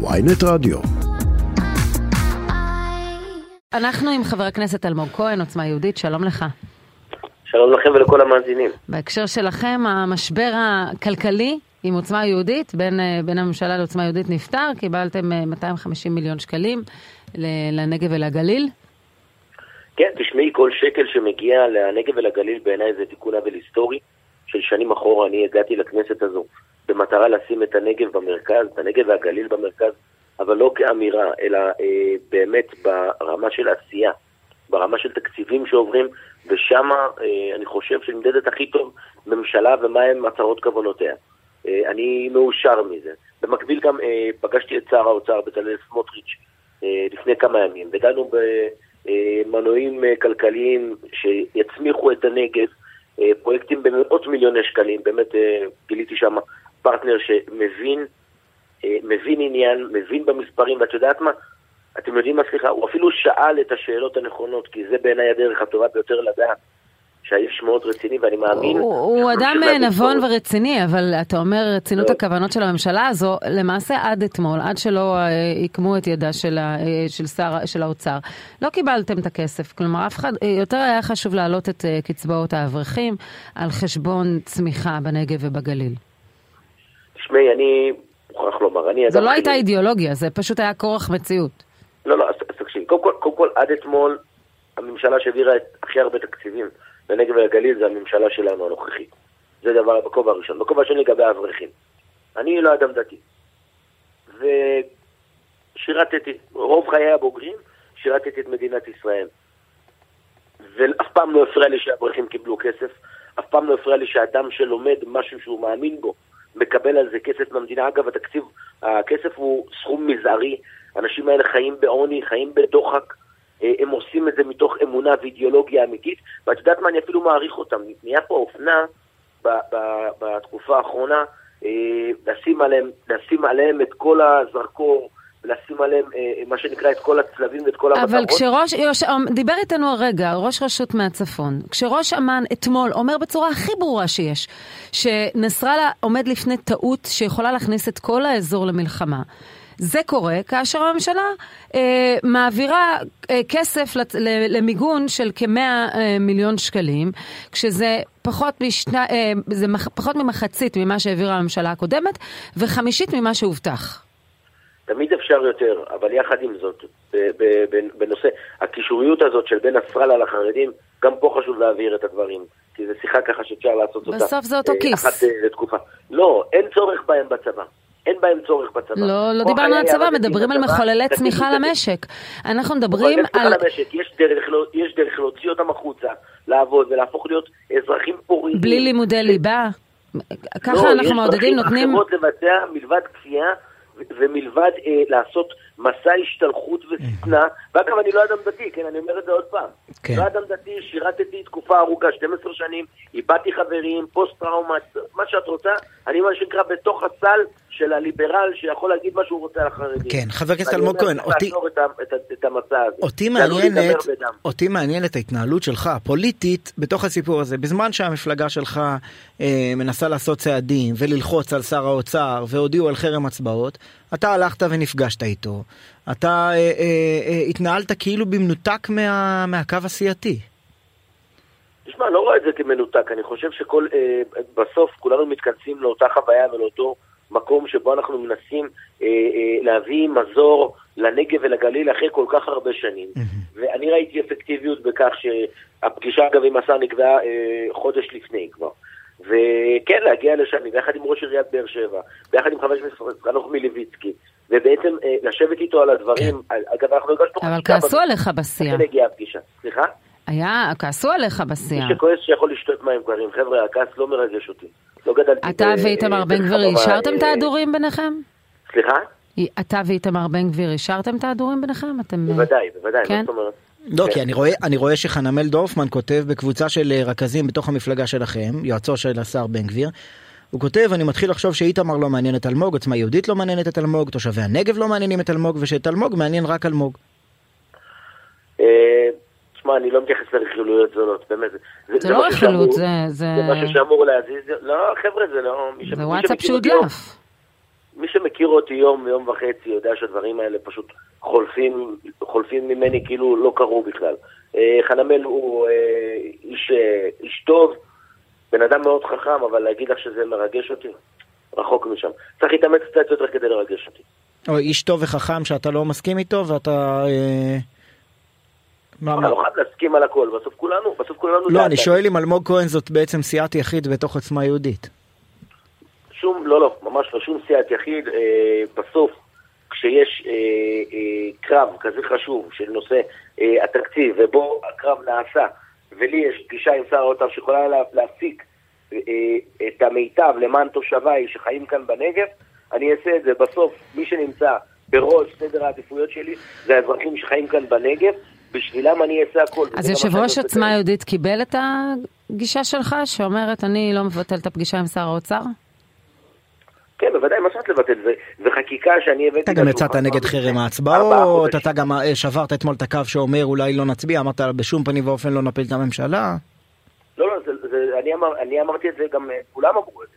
ויינט רדיו. אנחנו עם חבר הכנסת אלמוג כהן, עוצמה יהודית, שלום לך. שלום לכם ולכל המאזינים. בהקשר שלכם, המשבר הכלכלי עם עוצמה יהודית, בין, אה, בין הממשלה לעוצמה יהודית נפתר, קיבלתם 250 אה, מיליון שקלים לנגב ולגליל. כן, תשמעי, כל שקל שמגיע לנגב ולגליל בעיניי זה תיקון עוול היסטורי. של שנים אחורה אני הגעתי לכנסת הזו במטרה לשים את הנגב במרכז, את הנגב והגליל במרכז, אבל לא כאמירה, אלא אה, באמת ברמה של עשייה, ברמה של תקציבים שעוברים, ושם אה, אני חושב שנמדדת הכי טוב ממשלה ומהם מטרות כוונותיה. אה, אני מאושר מזה. במקביל גם אה, פגשתי את שר האוצר בצלאל סמוטריץ' אה, לפני כמה ימים, ודנו במנועים אה, כלכליים שיצמיחו את הנגב, פרויקטים במאות מיליוני שקלים, באמת אה, גיליתי שם פרטנר שמבין אה, מבין עניין, מבין במספרים, ואת יודעת מה? אתם יודעים מה, סליחה, הוא אפילו שאל את השאלות הנכונות, כי זה בעיניי הדרך הטובה ביותר לדעת. שהאיש מאוד רציני ואני מאמין... הוא, הוא אדם נבון ורציני, אבל אתה אומר רצינות לא. הכוונות של הממשלה הזו, למעשה עד אתמול, עד שלא עיקמו את ידה של, של, שר, של האוצר, לא קיבלתם את הכסף. כלומר, אף אחד, יותר היה חשוב להעלות את קצבאות האברכים על חשבון צמיחה בנגב ובגליל. תשמעי, אני מוכרח לומר, אני... זו לא הייתה אידיאולוגיה, זה פשוט היה כורח מציאות. לא, לא, אז תקשיב, קודם כל, קודם כל, עד אתמול, הממשלה שהעבירה הכי הרבה תקציבים לנגב ולגליל זה הממשלה שלנו הנוכחית. זה דבר בכובע הראשון. בכובע השני לגבי האברכים. אני לא אדם דתי. ושירתתי, רוב חיי הבוגרים, שירתתי את מדינת ישראל. ואף פעם לא הפריע לי שהאברכים קיבלו כסף, אף פעם לא הפריע לי שאדם שלומד משהו שהוא מאמין בו, מקבל על זה כסף מהמדינה. אגב, התקציב, הכסף הוא סכום מזערי. האנשים האלה חיים בעוני, חיים בדוחק. אה, הם עושים את זה מתוך אמונה ואידיאולוגיה אמיתית, ואת יודעת מה, אני אפילו מעריך אותם. נהיה פה אופנה בתקופה האחרונה, אה, לשים עליהם, לשים עליהם את כל הזרקור, לשים עליהם אה, מה שנקרא את כל הצלבים ואת כל המטרות. אבל כשראש, יוש, דיבר איתנו הרגע ראש רשות מהצפון, כשראש אמ"ן אתמול אומר בצורה הכי ברורה שיש, שנסראללה עומד לפני טעות שיכולה להכניס את כל האזור למלחמה. זה קורה כאשר הממשלה אה, מעבירה אה, כסף לת, למיגון של כמאה אה, מיליון שקלים, כשזה פחות, משנה, אה, זה מח, פחות ממחצית ממה שהעבירה הממשלה הקודמת, וחמישית ממה שהובטח. תמיד אפשר יותר, אבל יחד עם זאת, בנושא הקישוריות הזאת של בין נסראללה לחרדים, גם פה חשוב להעביר את הדברים. כי זו שיחה ככה שאפשר לעשות אותה. בסוף זה אותו אה, כיס. אחת אה, לתקופה. לא, אין צורך בהם בצבא. אין בהם צורך בצבא. לא, לא דיברנו על צבא, מדברים על מחוללי צמיחה למשק. אנחנו מדברים על... יש דרך, יש דרך להוציא אותם החוצה, לעבוד ולהפוך להיות אזרחים פוריים. בלי לימודי ליבה? ככה לא, אנחנו מעודדים, נותנים... לא, יש דרכים אחרות לבצע מלבד כפייה ומלבד אה, לעשות מסע השתלחות ושטנה, ואגב, אני לא אדם דתי, כן, אני אומר את זה עוד פעם. כן. לא אדם דתי, שירתתי תקופה ארוכה, 12 שנים, איבדתי חברים, פוסט-טראומה, מה שאת רוצה, אני מה שנקרא בתוך הסל של הליברל שיכול להגיד מה שהוא רוצה על החרדים. כן, חבר הכנסת אלמוג כהן, אותי... את, את, את המסע הזה. אותי מעניינת, אותי מעניינת ההתנהלות שלך, הפוליטית, בתוך הסיפור הזה. בזמן שהמפלגה שלך אה, מנסה לעשות צעדים וללחוץ על שר האוצר והודיעו על חרם הצבעות, אתה הלכת ונפגשת איתו. אתה אה, אה, אה, התנהלת כאילו במנותק מה, מהקו הסיעתי. תשמע, לא רואה את זה כמנותק, אני חושב שכל, אה, בסוף כולנו מתכנסים לאותה חוויה ולאותו מקום שבו אנחנו מנסים אה, אה, להביא מזור לנגב ולגליל אחרי כל כך הרבה שנים. Mm-hmm. ואני ראיתי אפקטיביות בכך שהפגישה, אגב, עם השר נקבעה אה, חודש לפני כבר. וכן, להגיע לשם, ביחד עם ראש עיריית באר שבע, ביחד עם חבר הכנסת חנוך מלביצקי, ובעצם אה, לשבת איתו על הדברים, כן. אגב, אנחנו הגשנו... אבל כעסו עליך בשיח. לכן הגיעה הפגישה. סליחה? היה, כעסו עליך בשיח. מי שכועס שיכול לשתות מים קרים. חבר'ה, הכעס לא מרגש אותי. לא גדלתי... אתה ואיתמר בן גביר אישרתם את ההדורים ביניכם? סליחה? אתה ואיתמר בן גביר אישרתם את ההדורים ביניכם? אתם... בוודאי, בוודאי, כן? זאת אומרת? לא, כן. כי אני רואה, אני רואה שחנמל דורפמן כותב בקבוצה של אה, רכזים בתוך המפלגה שלכם, יועצו של השר בן גביר, הוא כותב, אני מתחיל לחשוב שאיתמר לא מעניין את אלמוג, עוצמה יהודית לא מעניינת את אלמוג, תושבי הנגב לא מעניינים את אלמוג, ושאת אלמוג מעניין רק אלמוג. תשמע, אני לא מתייחס לרכילויות זולות, באמת. זה לא רכילות, זה... זה משהו שאמור להזיז, לא, חבר'ה, זה לא... זה וואטסאפ שהודלף. מי שמכיר אותי יום, יום וחצי, יודע שהדברים האלה פשוט חולפים, חולפים ממני כאילו לא קרו בכלל. אה, חנמל הוא אה, איש, אה, איש טוב, בן אדם מאוד חכם, אבל להגיד לך שזה מרגש אותי, רחוק משם. צריך להתאמץ קצת יותר כדי לרגש אותי. או איש טוב וחכם שאתה לא מסכים איתו ואתה... אה... מה, מה? לא חייב להסכים על הכל, בסוף כולנו, בסוף כולנו... לא, אני שואל אם אלמוג כהן זאת בעצם סיעת יחיד בתוך עוצמה יהודית. שום, לא, לא, ממש לא, שום סיעת יחיד. אה, בסוף, כשיש אה, אה, קרב כזה חשוב של נושא אה, התקציב, ובו הקרב נעשה, ולי יש פגישה עם שר האוצר שיכולה לה, להפיק אה, את המיטב למען תושביי שחיים כאן בנגב, אני אעשה את זה. בסוף, מי שנמצא בראש סדר העדיפויות שלי זה האזרחים שחיים כאן בנגב, בשבילם אני אעשה הכל. אז יושב ראש עוצמה יהודית קיבל את הגישה שלך, שאומרת אני לא מבטל את הפגישה עם שר האוצר? כן, בוודאי, מה שאת לבטל? זה חקיקה שאני הבאתי... אתה גם יצאת נגד חרם ההצבעות, אתה גם אה, שברת אתמול את הקו שאומר אולי לא נצביע, אמרת בשום פנים ואופן לא נפיל את הממשלה. לא, לא, זה, זה, אני, אמר, אני אמרתי את זה, גם אה, כולם אמרו את זה.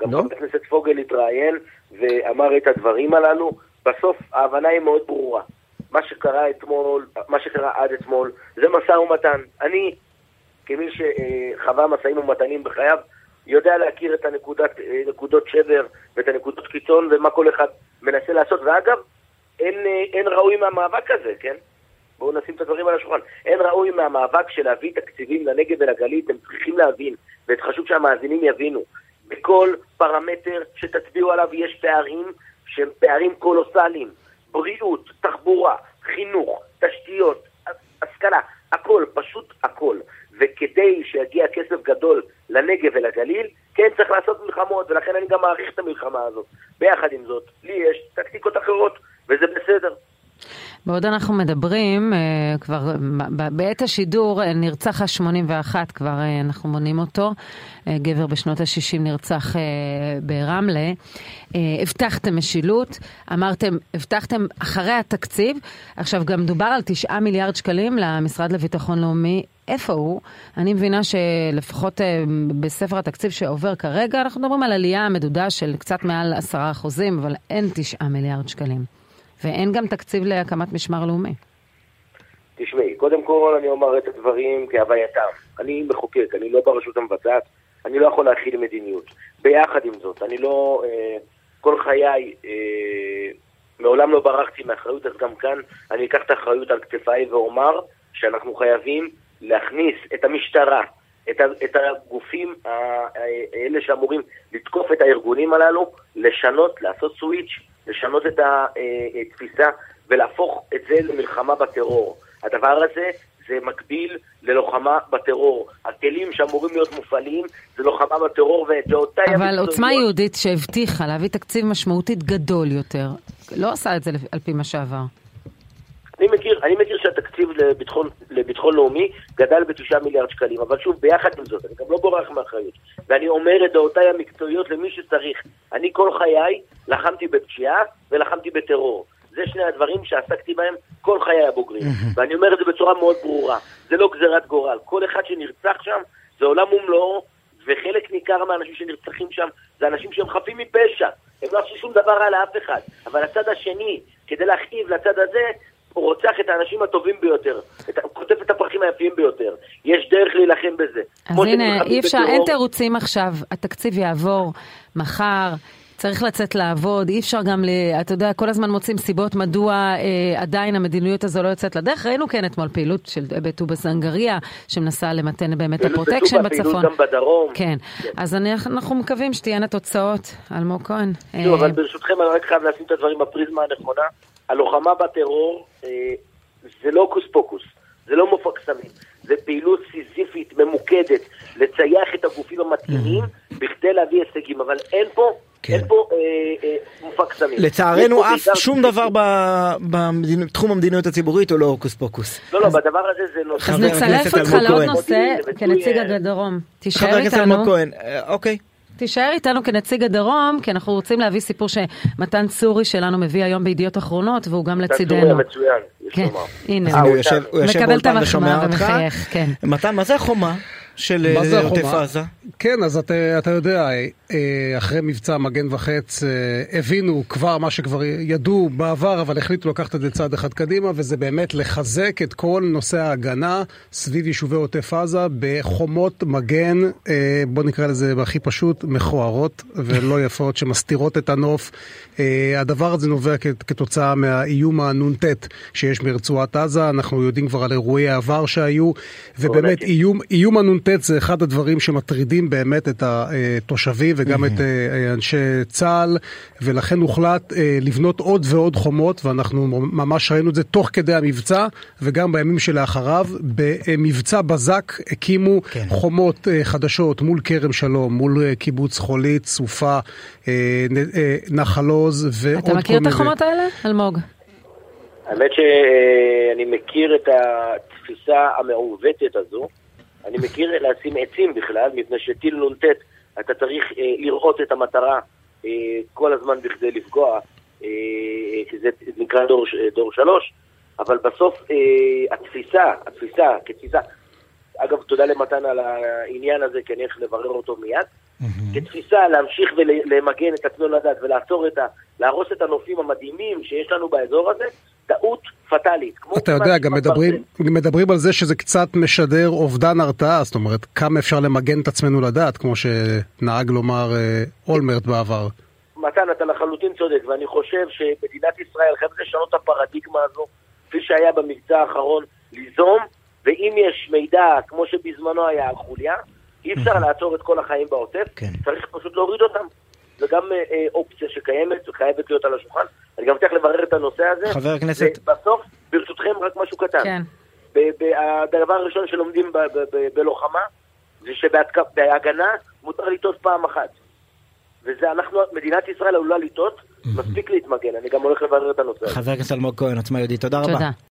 גם לא? חבר הכנסת פוגל התראיין ואמר את הדברים הללו. בסוף ההבנה היא מאוד ברורה. מה שקרה אתמול, מה שקרה עד אתמול, זה משא ומתן. אני, כמי שחווה משאים ומתנים בחייו, יודע להכיר את הנקודת, נקודות שבר ואת הנקודות קיצון ומה כל אחד מנסה לעשות. ואגב, אין, אין ראוי מהמאבק הזה, כן? בואו נשים את הדברים על השולחן. אין ראוי מהמאבק של להביא תקציבים לנגב ולגליל, אתם צריכים להבין, וחשוב שהמאזינים יבינו, בכל פרמטר שתצביעו עליו יש פערים שהם פערים קולוסליים. בריאות, תחבורה, חינוך, תשתיות, השכלה, הכל, פשוט הכל. וכדי שיגיע כסף גדול לנגב ולגליל, כן צריך לעשות מלחמות, ולכן אני גם מעריך את המלחמה הזאת. ביחד עם זאת, לי יש טקטיקות אחרות. בעוד אנחנו מדברים, אה, כבר בעת השידור אה, נרצח ה-81, כבר אה, אנחנו מונים אותו. גבר בשנות ה-60 נרצח ברמלה. הבטחתם משילות, אמרתם, הבטחתם אחרי התקציב. עכשיו, גם דובר על 9 מיליארד שקלים למשרד לביטחון לאומי. איפה הוא? אני מבינה שלפחות בספר התקציב שעובר כרגע, אנחנו מדברים על עלייה מדודה של קצת מעל 10 אחוזים, אבל אין 9 מיליארד שקלים. ואין גם תקציב להקמת משמר לאומי. תשמעי, קודם כל אני אומר את הדברים כהווייתם. אני מחוקק, אני לא ברשות המבצעת, אני לא יכול להכיל מדיניות. ביחד עם זאת, אני לא... אה, כל חיי, אה, מעולם לא ברחתי מאחריות, אז גם כאן אני אקח את האחריות על כתפיי ואומר שאנחנו חייבים להכניס את המשטרה, את, ה, את הגופים האלה שאמורים לתקוף את הארגונים הללו, לשנות, לעשות סוויץ' לשנות את התפיסה ולהפוך את זה למלחמה בטרור. הדבר הזה זה מקביל ללוחמה בטרור. הכלים שאמורים להיות מופעלים זה לוחמה בטרור ודעותיי המקצועיות... אבל עוצמה יהודית שהבטיחה להביא תקציב משמעותית גדול יותר, לא עשה את זה על פי מה שעבר. אני מכיר, אני מכיר שהתקציב לביטחון, לביטחון לאומי גדל בתשעה מיליארד שקלים, אבל שוב, ביחד עם זאת, אני גם לא בורח מאחריות. ואני אומר את דעותיי המקצועיות למי שצריך. אני כל חיי לחמתי בפשיעה ולחמתי בטרור. זה שני הדברים שעסקתי בהם כל חיי הבוגרים. ואני אומר את זה בצורה מאוד ברורה. זה לא גזירת גורל. כל אחד שנרצח שם זה עולם ומלואו, וחלק ניכר מהאנשים שנרצחים שם זה אנשים שהם חפים מפשע. הם לא עשו שום דבר רע לאף אחד. אבל הצד השני, כדי להכאיב לצד הזה, הוא רוצח את האנשים הטובים ביותר, את, הוא כותב את הפרחים היפים ביותר. יש דרך להילחם בזה. אז הנה, אי אפשר, בטרור. אין תירוצים עכשיו, התקציב יעבור מחר. צריך לצאת לעבוד, אי אפשר גם, ל, אתה יודע, כל הזמן מוצאים סיבות מדוע אה, עדיין המדיניות הזו לא יוצאת לדרך. ראינו כן אתמול פעילות של בטובא זנגריה, שמנסה למתן באמת הפרוטקשן בצפון. פעילות גם בדרום. כן, כן. אז אני, אנחנו מקווים שתהיינה תוצאות, אלמוג כהן. אה, אבל ברשותכם אני רק חייב לשים את הדברים בפריזמה הנכונה. הלוחמה בטרור אה, זה לא הוקוס פוקוס, זה לא מופע קסמים, זה פעילות סיזיפית ממוקדת לצייד את הגופים המתאימים בכדי להביא הישגים, אבל אין פה כן. אין פה אה, אה, מופע קסמים. לצערנו אף שום דבר בתחום המדיניות הציבורית הוא לא הוקוס פוקוס. לא, לא, בדבר הזה זה נושא. אז נצרף אותך לעוד נושא כנציג הדרום. תישאר איתנו. חבר הכנסת אלמוג כהן, אה, אוקיי. תישאר איתנו כנציג הדרום, כי אנחנו רוצים להביא סיפור שמתן צורי שלנו מביא היום בידיעות אחרונות, והוא גם לצידנו. מתן כן, הנה, הוא יושב מקבל את המחמאה ומחייך, כן. מתן, מה זה החומה? של אה, עוטף עזה? כן, אז אתה, אתה יודע, אה, אחרי מבצע מגן וחץ אה, הבינו כבר מה שכבר ידעו בעבר, אבל החליטו לקחת את זה צעד אחד קדימה, וזה באמת לחזק את כל נושא ההגנה סביב יישובי עוטף עזה בחומות מגן, בוא נקרא לזה הכי פשוט, מכוערות ולא יפות, שמסתירות את הנוף. הדבר הזה נובע כתוצאה מהאיום הנ"ט שיש ברצועת עזה, אנחנו יודעים כבר על אירועי העבר שהיו, ובאמת איום, איום הנ"ט זה אחד הדברים שמטרידים באמת את התושבים וגם את אה, אנשי צה"ל, ולכן הוחלט אה, לבנות עוד ועוד חומות, ואנחנו ממש ראינו את זה תוך כדי המבצע, וגם בימים שלאחריו. במבצע בזק הקימו כן. חומות אה, חדשות מול כרם שלום, מול קיבוץ חולית, סופה, נחל עוז ועוד כל מיני. אתה מכיר את החומות האלה, אלמוג? האמת שאני מכיר את התפיסה המעוותת הזו. אני מכיר לשים עצים בכלל, מפני שטיל נ"ט, אתה צריך אה, לראות את המטרה אה, כל הזמן בכדי לפגוע, אה, כי זה נקרא דור, דור שלוש, אבל בסוף אה, התפיסה, התפיסה כתפיסה, אגב, תודה למתן על העניין הזה, כי אני הולך לברר אותו מיד. Mm-hmm. כתפיסה להמשיך ולמגן את עצמנו לדעת ולעצור את ה... להרוס את הנופים המדהימים שיש לנו באזור הזה, טעות פטאלית. אתה יודע, גם מדברים, מדברים על זה שזה קצת משדר אובדן הרתעה, זאת אומרת, כמה אפשר למגן את עצמנו לדעת, כמו שנהג לומר אה, אולמרט בעבר. מתן, אתה לחלוטין צודק, ואני חושב שמדינת ישראל חייבת לשנות את הפרדיגמה הזו, כפי שהיה במבצע האחרון, ליזום, ואם יש מידע, כמו שבזמנו היה על חוליה, אי אפשר לעצור את כל החיים בעוטף, כן. צריך פשוט להוריד אותם. זו גם אה, אה, אופציה שקיימת וחייבת להיות על השולחן. אני גם צריך לברר את הנושא הזה. חבר הכנסת... בסוף, ברשותכם, רק משהו קטן. כן. הדבר הראשון שלומדים בלוחמה, זה שבהגנה מותר לטעות פעם אחת. וזה אנחנו, מדינת ישראל עלולה לטעות, מספיק להתמגן, אני גם הולך לברר את הנושא הזה. חבר הכנסת אלמוג כהן, עוצמה יהודית, תודה רבה. תודה.